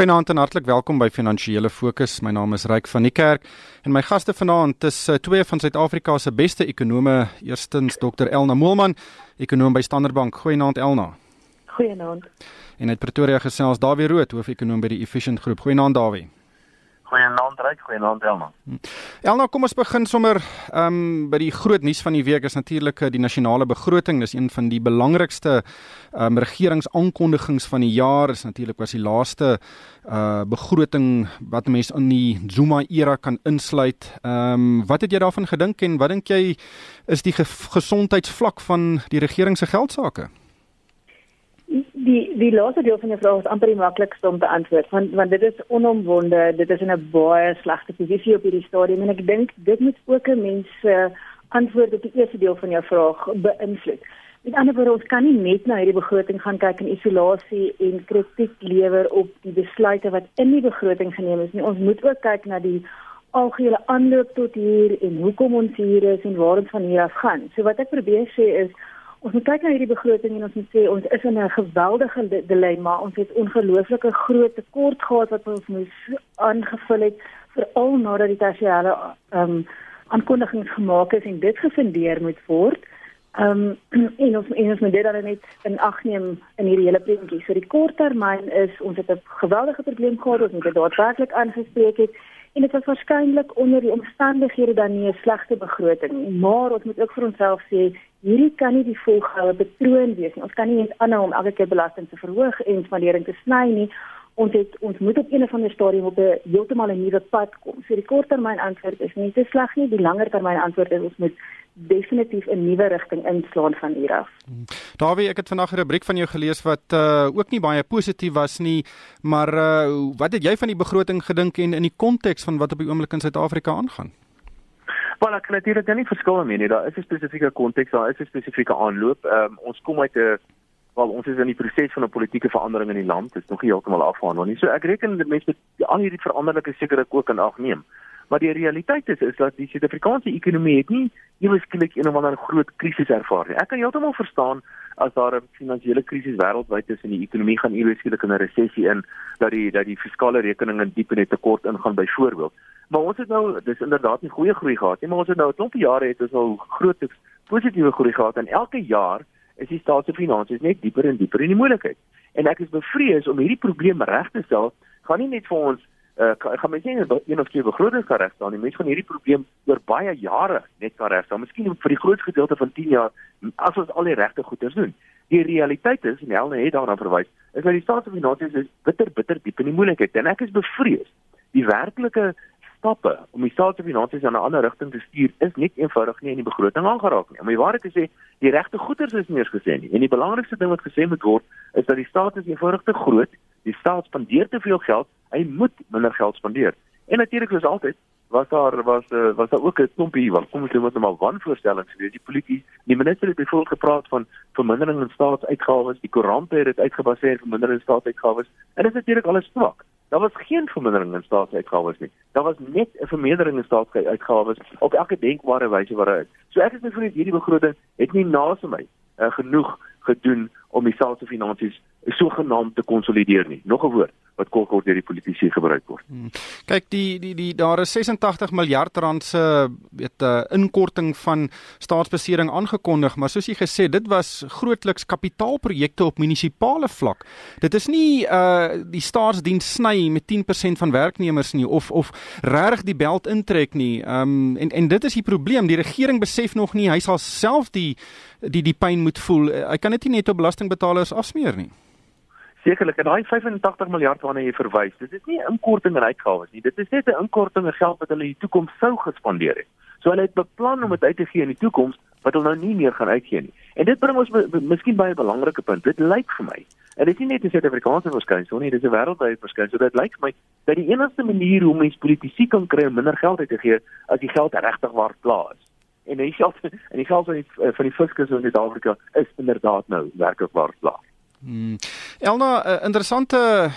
Goeienaand en hartlik welkom by Finansiële Fokus. My naam is Ryk van die Kerk en my gaste vanaand is uh, twee van Suid-Afrika se beste ekonome. Eerstens Dr Elna Moelman, ekonom by Standard Bank. Goeienaand Elna. Goeienaand. En uit Pretoria gesels Dawie Rood, hoof-ekonoom by die Efficient Groep. Goeienaand Dawie. Goeienaand Ryk, goeienaand Elna. Hm. Elna, kom ons begin sommer ehm um, by die groot nuus van die week is natuurlik eh, die nasionale begroting. Dis een van die belangrikste ehm um, regeringsaankondigings van die jaar. Is natuurlik was die laaste uh begroting wat mense in die Zuma era kan insluit. Ehm um, wat het jy daarvan gedink en wat dink jy is die ge gesondheidsvlak van die regering se geldsaake? Die die laaste deel van die vraag is amper die maklikste om te antwoord want want dit is onomwonde dit is in 'n baie slegte posisie op hierdie stadium en ek dink dit moet ook 'n mens uh, antwoord op die eerste deel van jou vraag beïnvloed. Met ander woorde ons kan nie net na hierdie begroting gaan kyk in isolasie en kritiek lewer op die besluite wat in die begroting geneem is nie. Ons moet ook kyk na die algehele aanloop tot hier en hoekom ons hier is en waar ons van hier af gaan. So wat ek probeer sê is Ons moet kyk na hierdie begroting en ons moet sê ons is in 'n geweldige dilemma. Ons het ongelooflike groot tekort gehad wat ons moes aangevul het veral nadat die tersiêre ehm um, aankondigings gemaak is en dit gefundeer moet word. Ehm um, en ons en ons moet dit dan net in ag neem in hierdie hele prentjie. So die korttermyn is ons het 'n geweldige probleem gehad, ons moet dit daadwerklik aangespreek het en dit was waarskynlik onder die omstandighede dan nie 'n slegte begroting nie, maar ons moet ook vir onsself sê hierdie kan nie die volgehoue patroon wees nie. Ons kan nie net aanhou om elke keer belasting te verhoog en spandering te sny nie. Ons het ons moet op een of ander stadium op 'n heeltemal 'n nuwe pad kom. So die korttermyn antwoord is nie te sleg nie, die langertermyn antwoord is ons moet definitief 'n nuwe rigting inslaan van hier af. Dawie, ek het vandag 'n rubriek van jou gelees wat uh ook nie baie positief was nie, maar uh wat het jy van die begroting gedink en in die konteks van wat op die oomblik in Suid-Afrika aangaan? Wel, ek kan natuurlik nie verskil mee nie. Daar is 'n spesifieke konteks, daar is 'n spesifieke aanloop. Ehm um, ons kom uit 'n wel ons is in die proses van 'n politieke verandering in die land. Dit is nog nie heeltemal afgehandel nie. So ek reken dat mense met al hierdie veranderlike sekerlik ook in ag neem. Maar die realiteit is is dat die Suid-Afrikaanse ekonomie het nie eweskielik een of ander groot krisis ervaar nie. Ek kan heeltemal verstaan as daar 'n finansiële krisis wêreldwyd is en die ekonomie gaan eweskielik in 'n resessie in dat die dat die fiskale rekeninge diep in 'n tekort ingaan byvoorbeeld. Maar ons het nou dis inderdaad nie goeie groei gehad nie, maar ons het nou 'n klompie jare het ons al groot positiewe groei gehad en elke jaar is die staat se finansies net dieper en dieper in die moeilikheid. En ek is bevrees om hierdie probleem reg te stel, gaan nie net vir ons uh, gaan mens nie een of twee begrotings kan regstel nie. Mense van hierdie probleem oor baie jare net kan regstel. Miskien vir die groot gedeelte van 10 jaar as ons al die regte goeders doen. Die realiteit is en Helene het daarna verwys, is dat die staatsfinansies is bitter bitter diep in die moeilikheid en ek is bevrees. Die werklike stappe om die staatsfinansies in 'n ander rigting te stuur is net eenvoudig nie in die begroting aangeraak nie. Om die waarheid te sê, die regte goeders is nie eens gesê nie. En die belangrikste ding wat gesê moet word, is dat die staat is eenvoudig te groot die staat spandeer te veel geld, hy moet minder geld spandeer. En natuurlik is altyd was daar was uh, was daar ook 'n klompie wat kom ons sê wat nou maar wanvoorstellings weet die politie die minister het byvoorbeeld gepraat van vermindering in staatsuitgawes die koerante het dit uitgebaseer vermindering in staatsuitgawes. En dit is natuurlik alles swak daar was geen vermindering in staatsuitgawes nie. Daar was net 'n vermeerdering in staatsuitgawes op elke denkbare wyse wat daar is so ek is bevrees hierdie begroting het nie naas my uh, genoeg gedoen om die staatsfinansies finansies sogenaamd te konsolideer nie. Nog 'n woord wat kort deur die politici gebruik word. Hmm. Kyk, die die die daar is 86 miljard rand se weet 'n uh, inkorting van staatsbesteding aangekondig, maar soos jy gesê, dit was grootliks kapitaalprojekte op munisipale vlak. Dit is nie uh die staatsdiens sny met 10% van werknemers nie of of regtig die beld intrek nie. Um en en dit is die probleem. Die regering besef nog nie hy sal self die die die pyn moet voel. Hy kan dit nie net op belastingbetalers afsmeer nie. Sekerlik, en daai 85 miljard waarna jy verwys, dit is nie inkorting in uitgawes nie. Dit is net 'n inkorting in geld wat hulle in die toekoms sou gespandeer het. So hulle het beplan om dit uit te gee in die toekoms wat hulle nou nie meer gaan uitgee nie. En dit bring ons miskien by 'n belangrike punt. Dit lyk vir my, en dit is nie net 'n Suid-Afrikaanse verskynsel nie, dit is 'n wêreldwye verskynsel. Dit lyk vir my dat die enigste manier hoe mens politici kan kry om minder geld uit te gee, as die geld regtig waar plaas. En die geld en die geld van die van die fiskus in Suid-Afrika is inderdaad nou werklik waar plaas. Hmm. Elna, uh, interessante uh,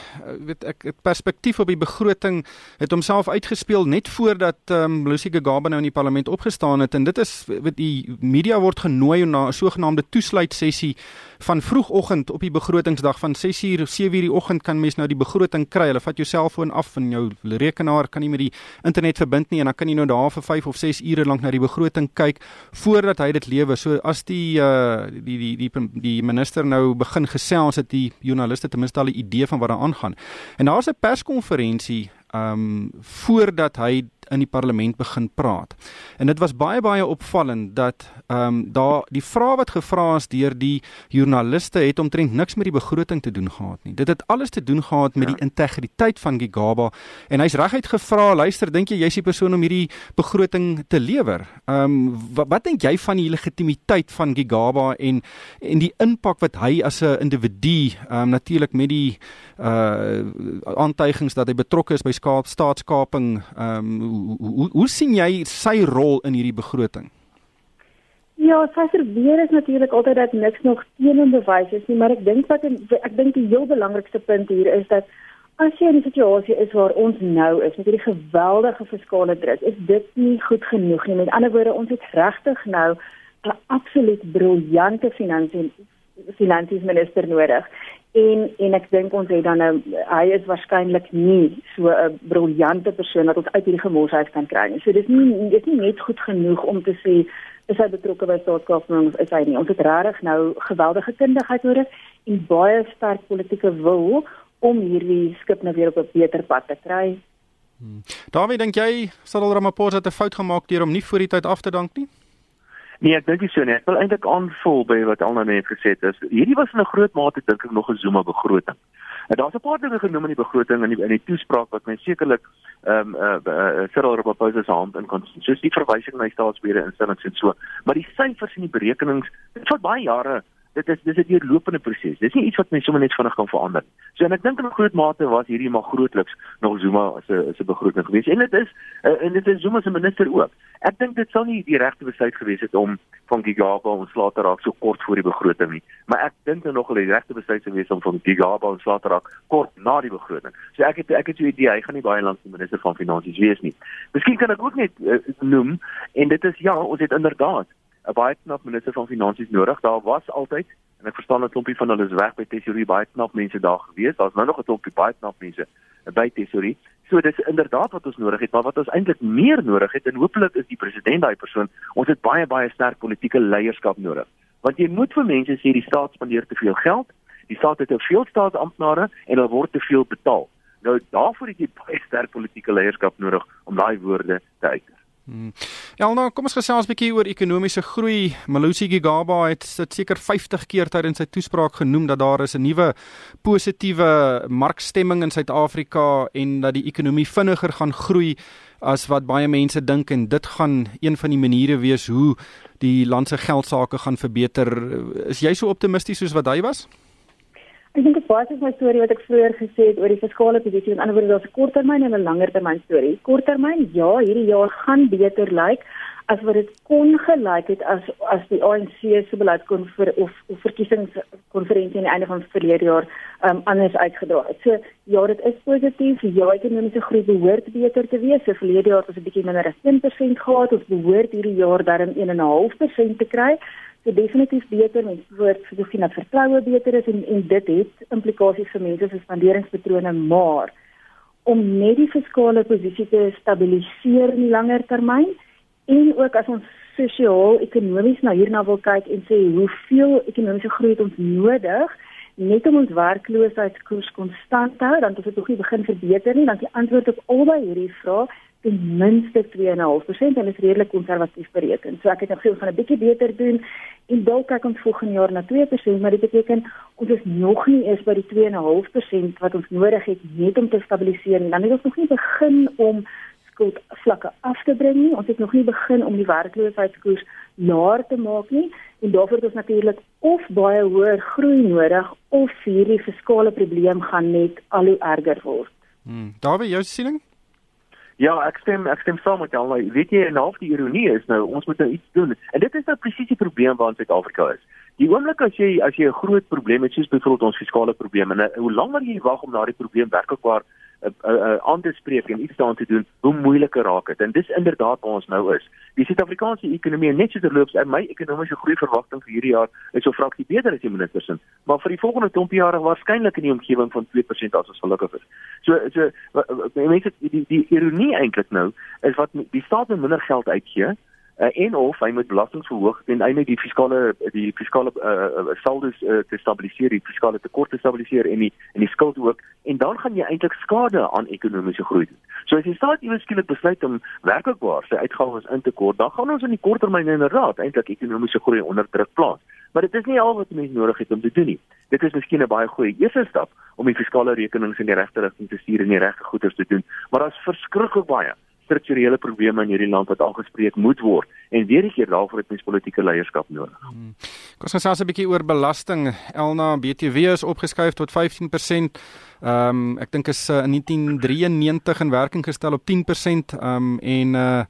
weet ek perspektief op die begroting het homself uitgespeel net voordat ehm um, Lucy Gagaba nou in die parlement opgestaan het en dit is weet die media word genooi na 'n sogenaamde toesluit sessie van vroegoggend op die begrotingsdag van 6uur of 7uur die oggend kan mens nou die begroting kry. Hulle vat jou selfoon af en jou rekenaar kan nie met die internet verbind nie en dan kan jy nou daar vir 5 of 6 ure lank na die begroting kyk voordat hy dit lewer. So as die uh die die die die, die minister nou begin gesels het die joernaliste ten minste al 'n idee van wat daar aangaan. En daar's 'n perskonferensie um, voordat hy in die parlement begin praat. En dit was baie baie opvallend dat um, daar die vrae wat gevra is deur die joernaliste het omtrent niks met die begroting te doen gehad nie. Dit het alles te doen gehad met ja. die integriteit van Gigaba en hy's reguit gevra, luister, dink jy jy's die persoon om hierdie begroting te lewer? Um, wat, wat dink jy van die legitimiteit van Gigaba en en die impak wat hy as 'n individu um, natuurlik met die uh aantuigings dat hy betrokke is by skaap staatskaping ehm um, hoe, hoe hoe sien jy sy rol in hierdie begroting? Ja, sy verweer is natuurlik altyd dat niks nog teen hom bewys is nie, maar ek dink wat ek dink die heel belangrikste punt hier is dat as jy in 'n situasie is waar ons nou is met hierdie geweldige fiskale druk, is dit nie goed genoeg nie. Met ander woorde, ons het regtig nou 'n absoluut briljante finansies finansies minister nodig en en ek dink ons het dan nou hy is waarskynlik nie so 'n briljante persoon wat ons uit hierdie gemors kan kry nie. So dis nie dis nie net goed genoeg om te sê is hy betrokke by staatskaping of is hy nie. Ons het regtig nou geweldige kundigheid nodig en baie sterk politieke wil om hierdie skip nou weer op 'n beter pad te kry. Hmm. Daarmee dink jy Cyril Ramaphosa het 'n fout gemaak deur om nie voor die tyd af te dank nie? Nee, ek dink nie so nie. Ek wil eintlik aanvul by wat Alna net gesê het. Hierdie was in 'n groot mate dink ek nog 'n Zuma begroting. En daar's 'n paar dinge genoem in die begroting en in, in die toespraak wat mens sekerlik ehm um, uh, uh, Cyril Ramaphosa se hand in kon soos die verwysing na die staatsbeheer instellings en so. Maar die syfers en die berekenings, dit vat baie jare dit is dis 'n deurlopende proses. Dis nie iets wat mens sommer net vinnig kan verander. So en ek dink in groot mate was hierdie maar grootliks nog Zuma as 'n begroting geweest. En dit is uh, en dit is Zuma se minister ook. Ek dink dit sou nie die regte besluit gewees het om van Gigaba ontslae te raak so kort voor die begroting nie. Maar ek dink nou nog hulle die regte besluit gewees om van Gigaba ontslae te raak kort na die begroting. So ek het ek het so 'n idee hy gaan nie baie lank die minister van finansies wees nie. Miskien kan ek ook net uh, noem en dit is ja, ons het inderdaad 'n baie knap minister van finansies nodig. Daar was altyd en ek verstaan 'n klompie van hulle is weg by tesorie baie knap mense daar gewees. Daar's nou nog 'n klompie baie knap mense by tesorie. So dis inderdaad wat ons nodig het, maar wat ons eintlik meer nodig het en hopelik is die president daai persoon. Ons het baie baie sterk politieke leierskap nodig. Want jy moet vir mense sê die staat spandeer te veel geld. Die staat het te veel staatsamptenare en hulle word te veel betaal. Nou daarvoor het jy baie sterk politieke leierskap nodig om daai woorde te uit. Hmm. Ja, nou kom ons gesels 'n bietjie oor ekonomiese groei. Malusi Gigaba het dit seker 50 keer tydens sy toespraak genoem dat daar is 'n nuwe positiewe markstemming in Suid-Afrika en dat die ekonomie vinniger gaan groei as wat baie mense dink en dit gaan een van die maniere wees hoe die land se geldsaake gaan verbeter. Is jy so optimisties soos wat hy was? Ek dink dit basies my storie wat ek vroeër gesê het oor die fiskale posisie. In ander woorde, daar's 'n korttermyn en 'n langtermyn storie. Korttermyn, ja, hierdie jaar gaan beter lyk as wat dit kon gelyk het as as die ANC se beleid kon vir of, of verkiesingskonferensie aan die einde van verlede jaar um, anders uitgedra het. So ja, dit is positief. Ja, ekonomiese groei behoort beter te wees. So verlede jaar was 'n bietjie minder as 1% gehad. Ons behoort hierdie jaar dan 1.5% te kry so definitief beter mens woord vir sien dat vertroue beter is en en dit het implikasies vir mense se spanderingspatrone maar om net die fiskale posisie te stabiliseer in die langer termyn en ook as ons sosiaal ekonomies na hierna wil kyk en sê hoeveel ekonomiese groei het ons nodig net om ons werkloosheidskoers konstant hou dan het dit nog nie begin verbeter nie dan die antwoord op albei hierdie vrae ten minste 2.5% en dit is redelik konservatief bereken. So ek het nog veel van 'n bietjie beter doen en dalk kyk ons volgende jaar na 2%, maar dit beteken ons is nog nie eens by die 2.5% wat ons nodig het net om te stabiliseer nie. Dan het ons nog nie begin om skuld vlakke af te bring nie. Ons het nog nie begin om die werkloosheidskoers laer te maak nie en daarvoor het ons natuurlik of baie hoër groei nodig of hierdie fiskale probleem gaan net al hoe erger word. Hmm, daar wie jou siening? Ja, ek stem ek stem saam met jou. Maar weet jy, en half die ironie is nou ons moet nou iets doen. En dit is nou presies die probleem waar Suid-Afrika is. Die oomblik as jy as jy 'n groot probleem het soos byvoorbeeld ons fiskale probleem en hoe langer jy wag om na die probleem werklik waar aan te spreek en iets daaraan te doen, hoe moeiliker raak dit. En dis inderdaad waar ons nou is. Die Suid-Afrikaanse ekonomie net so terloops, en my ekonomiese groei verwagting vir hierdie jaar is so fraksie beter as die minister se, maar vir die volgende 20 jaar waarskynlik in die omgewing van 2% as ons gelukkig is. So so mense die die ironie eintlik nou is wat die staat minder geld uitgee uh, en of hy moet belasting verhoog ten einde die fiskale die fiskale uh, saldos uh, te stabiliseer, die fiskale tekorte stabiliseer en die en die skuld ook en dan gaan jy eintlik skade aan ekonomiese groei doen. So as jy staat iewers skielik besluit om werklikwaar sy uitgawes in te kort, dan gaan ons in die korttermyn inderdaad eintlik ekonomiese groei onder druk plaas. Maar dit is nie al wat mense nodig het om te doen nie. Dit is miskien 'n baie goeie eerste stap om die fiskale rekenings in die regte rigting te stuur en die regte goederes te doen, maar daar's verskriklik baie strukturele probleme in hierdie land wat aangespreek moet word en weer 'n keer daarvoor het mens politieke leierskap nodig. Hmm. Kom ons gesels 'n bietjie oor belasting. Elna BTW is opgeskuif tot 15%. Ehm um, ek dink is uh, in 1993 in werking gestel op 10% ehm um, en uh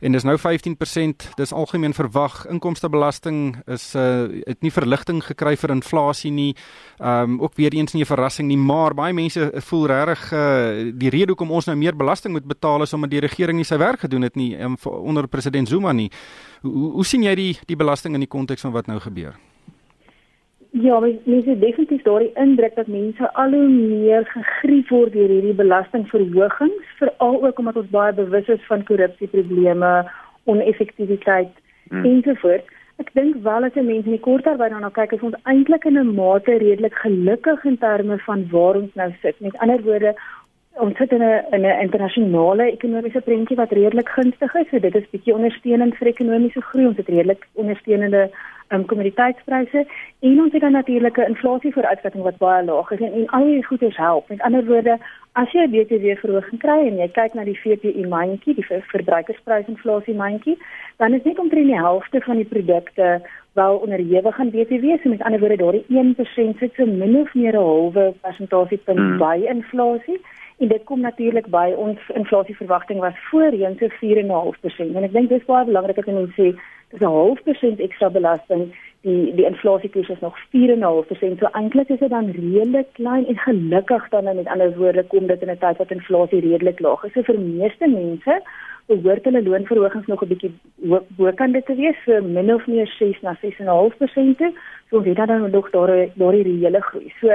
en dis nou 15%. Dis algemeen verwag. Inkomstebelasting is uh het nie verligting gekry vir inflasie nie. Um ook weer eens nie 'n verrassing nie, maar baie mense voel regtig uh die rede hoekom ons nou meer belasting moet betaal is omdat die regering nie sy werk gedoen het nie um, onder president Zuma nie. Hoe hoe sien jy die die belasting in die konteks van wat nou gebeur? Ja, mense definitief daardie indruk dat mense al hoe meer gegrief word deur hierdie belastingverhogings, veral ook omdat ons baie bewus is van korrupsieprobleme, oneffektiwiteit hmm. ensovoorts. Ek dink wel as 'n mens in die korttermyn daarna kyk, is ons eintlik in 'n mate redelik gelukkig in terme van waar ons nou sit. Met ander woorde, ons sit in 'n in 'n internasionale ekonomiese prentjie wat redelik gunstig is. So dit is bietjie ondersteuning vir ekonomiese groei. Ons het redelik ondersteunende um, kommoditeitspryse en ons het dan natuurlik 'n inflasievooruitskatting wat baie laag is en, en al hierdie goeders help. Met ander woorde, as jy 'n BTW verhoging kry en jy kyk na die VPI mandjie, die verbruikersprysinflasie mandjie, dan is net omtrent die helfte van die produkte wel onderhewig aan BTW. So met ander woorde, daardie 1% sit so min of meer 'n halwe persentasiepunt hmm. by inflasie. En dit kom natuurlik by ons inflasieverwagting was voorheen so 4.5%. En ek dink dis baie belangrik dat mense sê dis 'n half persent ekstra belasting. Die die inflasiekoers is nog 4.5%. So eintlik is dit dan redelik klein en gelukkig dan met ander woorde kom dit in 'n tyd wat inflasie redelik laag is. So vir meeste mense behoort hulle loonverhogings nog 'n bietjie bokant dit te wees, so min of meer 6 na 6.5%. So weet dan nog daar daar die reële groei. So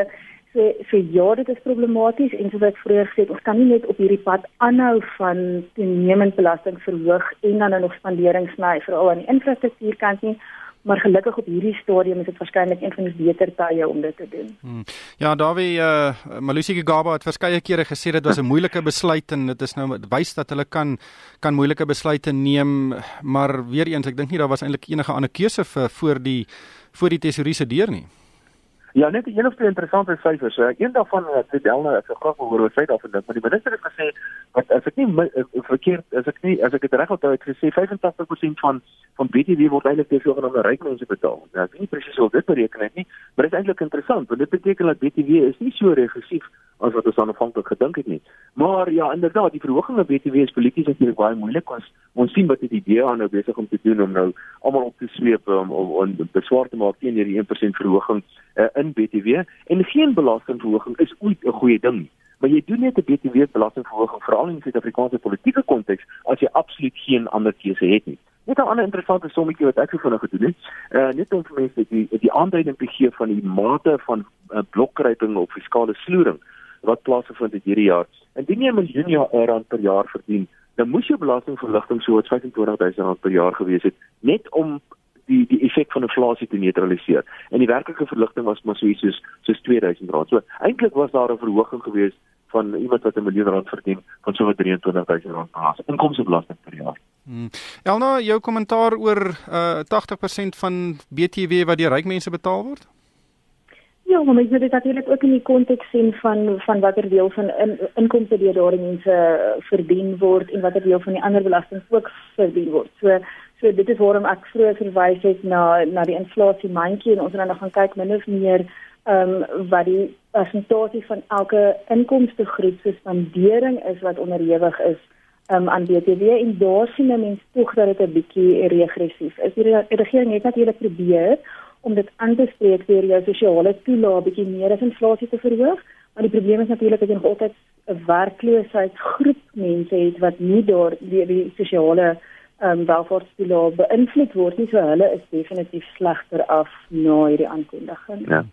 so so ja dit is problematies en soos ek vroeër gesê het ons kan nie net op hierdie pad aanhou van toenemend belasting verhoog en dan nog spanderings sny veral aan die infrastruktuurkant nie maar gelukkig op hierdie stadium is dit waarskynlik een van die beter tye om dit te doen. Hmm. Ja, Dawie uh Malusi Gigaba het verskeie kere gesê dit was 'n moeilike besluit en dit is nou wys dat hulle kan kan moeilike besluite neem, maar weer eens ek dink nie daar was eintlik enige ander keuse vir voor die voor die tesourier se deur nie. Ja, net 'n enigste interessante syfers. Uh, een daarvan het uh, Delna ek graag wil hoor wat sy daarvan dink, maar die minister het gesê wat as ek nie uh, verkeerd as ek nie as ek dit reg onthou het gesê 85% van van BTW word eintlik deur sogenaamde ryk mense betaal. Nou, ek weet nie presies hoe dit bereken het nie, maar dit is eintlik interessant want dit beteken dat BTW is nie so regressief as wat ons aanvanklik gedink het nie. Maar ja, inderdaad, die verhoging van BTW is polities natuurlik baie moeilik. Ons ons sien wat dit idee aan nou besig om te doen om nou almal op te sweep om om, om beswaar te maak teen hierdie 1% verhoging uh, in BTW en geen belastingverhoging is ooit 'n goeie ding nie. Maar jy doen net 'n BTW belastingverhoging veral in die Suid-Afrikaanse politieke konteks as jy absoluut geen ander keuse het nie. Net 'n ander interessante sommetjie wat ek gevind het gedoen het. Uh net om vir mense die die aanduiding te gee van die mate van uh, blokkryping of fiskale sloering wat plaasgevind het hierdie jaar. Indien jy 'n miljoen rand per jaar verdien, dan moes jou belastingverligting so 25000 rand per jaar gewees het net om die die effek van inflasie te neutraliseer. En die werklike verligting was maar so iets soos soos 2000 rand. So eintlik was daar 'n verhoging geweest van iemand wat 'n miljoen rand verdien van so 23000 rand jaar. Inkomstebelasting per jaar. Hmm. Elna, jou kommentaar oor uh 80% van BTW wat deur ryk mense betaal word? Ja, maar mens moet dit natuurlik ook in die konteks sien van van watter deel van in, inkomste deur daardie mense verdien word en watter deel van die ander belasting ook verdien word. So so dit is waarom ek vroeër verwys het na na die inflasie mandjie en ons gaan nou gaan kyk min of meer ehm um, wat die persentasie van elke inkomste groep se spandering is wat onderhewig is um, aan BTW en daar sien mense tog dat dit 'n bietjie regressief is. Die regering het natuurlik probeer om dit aan te spreek deur jou sosiale toelaag bietjie meer as inflasie te verhoog, maar die probleem is natuurlik dat jy nog altyd 'n werkloosheidsgroep mense het wat nie deur die, die sosiale ehm um, welvaartstoelaag beïnvloed word nie, so hulle is definitief slegter af na hierdie aankondiging. Ja.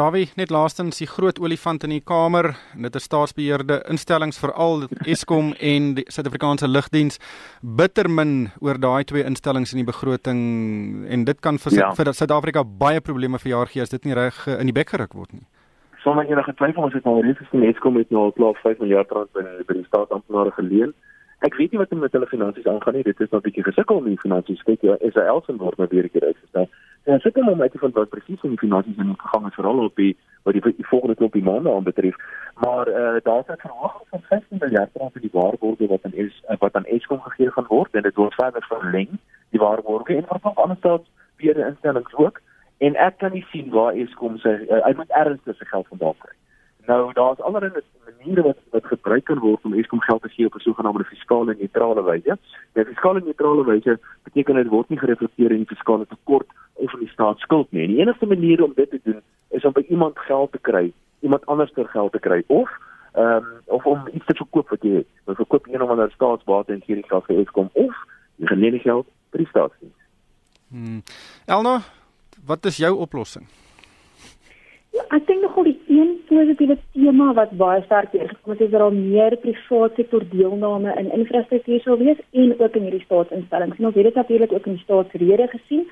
Davie, net laastens die groot olifant in die kamer, dit is staatsbeheerde instellings veral Eskom en die Suid-Afrikaanse Lugdiens bitter min oor daai twee instellings in die begroting en dit kan vir ja. vir Suid-Afrika baie probleme verjaar gee as dit nie reg eh, in die bek geruk word nie. Sonder enige twyfel ons het nou reeds gesien Eskom het nou al klaar 5 miljard rand by by die staatsamptenare geleen. Ek weet nie wat met hulle finansies aangaan nie. Dit is nog 'n bietjie gesukkel om die finansies kyk ja, Israel se word nou weer keer uitgestel. En ek sukkel om uit te vind wat presies in die finansies in gegang het veral op die wat die, die volgende klop die maande aanbetref. Maar eh uh, daar is 'n verwagting van 15 miljard rand vir die waarborge wat aan is wat aan Eskom gegee gaan word en dit word verder verleng die waarborge en van ander staatsbeheerde instellings ook. En ek kan nie sien waar Eskom sy uh, uit moet ernstig se geld vandaan kry. Nou daar's allerlei maniere wat wat gebruik kan word om Eskom geld te gee op 'n sogenaamde fiskale neutrale wyse. Die fiskale neutrale wyse beteken dit word nie gereflekteer in die fiskale tekort of in die staatsskuld nie. En die enigste manier om dit te doen is om by iemand geld te kry, iemand anders ter geld te kry of ehm um, of om iets te verkoop wat jy het. Jy verkoop een of ander staatsbate en gee die geld vir Eskom of jy nie die geld vir die staatsdiens. Hmm. Elna, wat is jou oplossing? Ek dink nogal die een positiewe tema wat baie sterk deurgekom het, is dat daar meer private sektor deelname in infrastruktuur sou wees en ook in hierdie staatsinstellings. En ons het dit natuurlik ook in die staatsrede gesien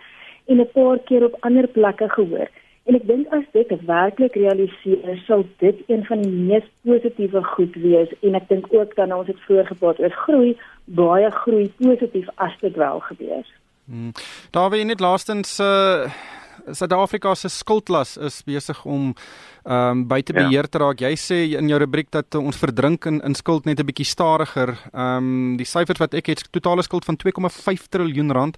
en 'n paar keer op ander plekke gehoor. En ek dink as dit werklik realiseer, sal dit een van die mees positiewe goed wees en ek dink ook dan ons het vroeër gepraat oor groei, baie groei positief as dit wel gebeur. Hmm. Daar wie net laastens uh Suid-Afrika se skuldlas is besig om ehm um, buite ja. beheer te raak. Jy sê in jou rubriek dat ons verdrink in, in skuld net 'n bietjie stadiger. Ehm um, die syfers wat ek het, totale skuld van 2,5 trilljoen rand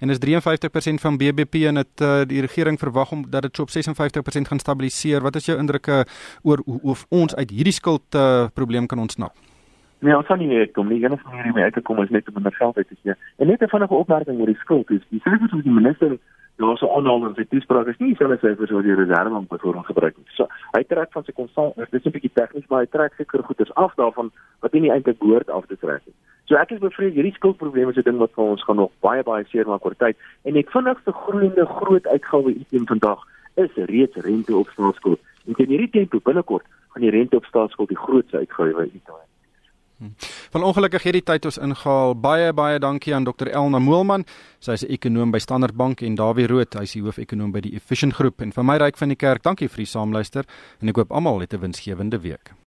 en is 53% van BBP en dit uh, die regering verwag om dat dit so op 56% gaan stabiliseer. Wat is jou indrukke oor hoe of ons uit hierdie skuld uh, probleem kan ontsnap? Nee, ons kan nie kom nie. Enige manier om uit te kom is net om minder geld uit te gee. En net 'n vinnige opmerking oor die skuld is, die syfers wat die minister daar so aanhaal in sy toespraak is nie dieselfde syfers wat die reservebank byvoorbeeld gebruik nie. So hy trek van sy konstant, dit is 'n bietjie tegnies, maar hy trek seker goeders af daarvan wat nie eintlik behoort af te trek nie. So ek is bevrees hierdie skuldprobleme is 'n ding wat vir ons gaan nog baie baie seer maak oor tyd en ek vinnigste groeiende groot uitgawe item vandag is reeds rente op staatsskuld. En teen hierdie tempo binnekort gaan die rente op staatsskuld die grootste uitgawe item wees. Van ongelukkig hierdie tyd ons ingehaal. Baie baie dankie aan Dr Elna Moelman. Sy is 'n ekonoom by Standard Bank en Dawie Rood, hy is die hoofekonoom by die Efficient Groep en vir my ryk van die kerk. Dankie vir die saamluister en ek hoop almal het 'n winsgewende week.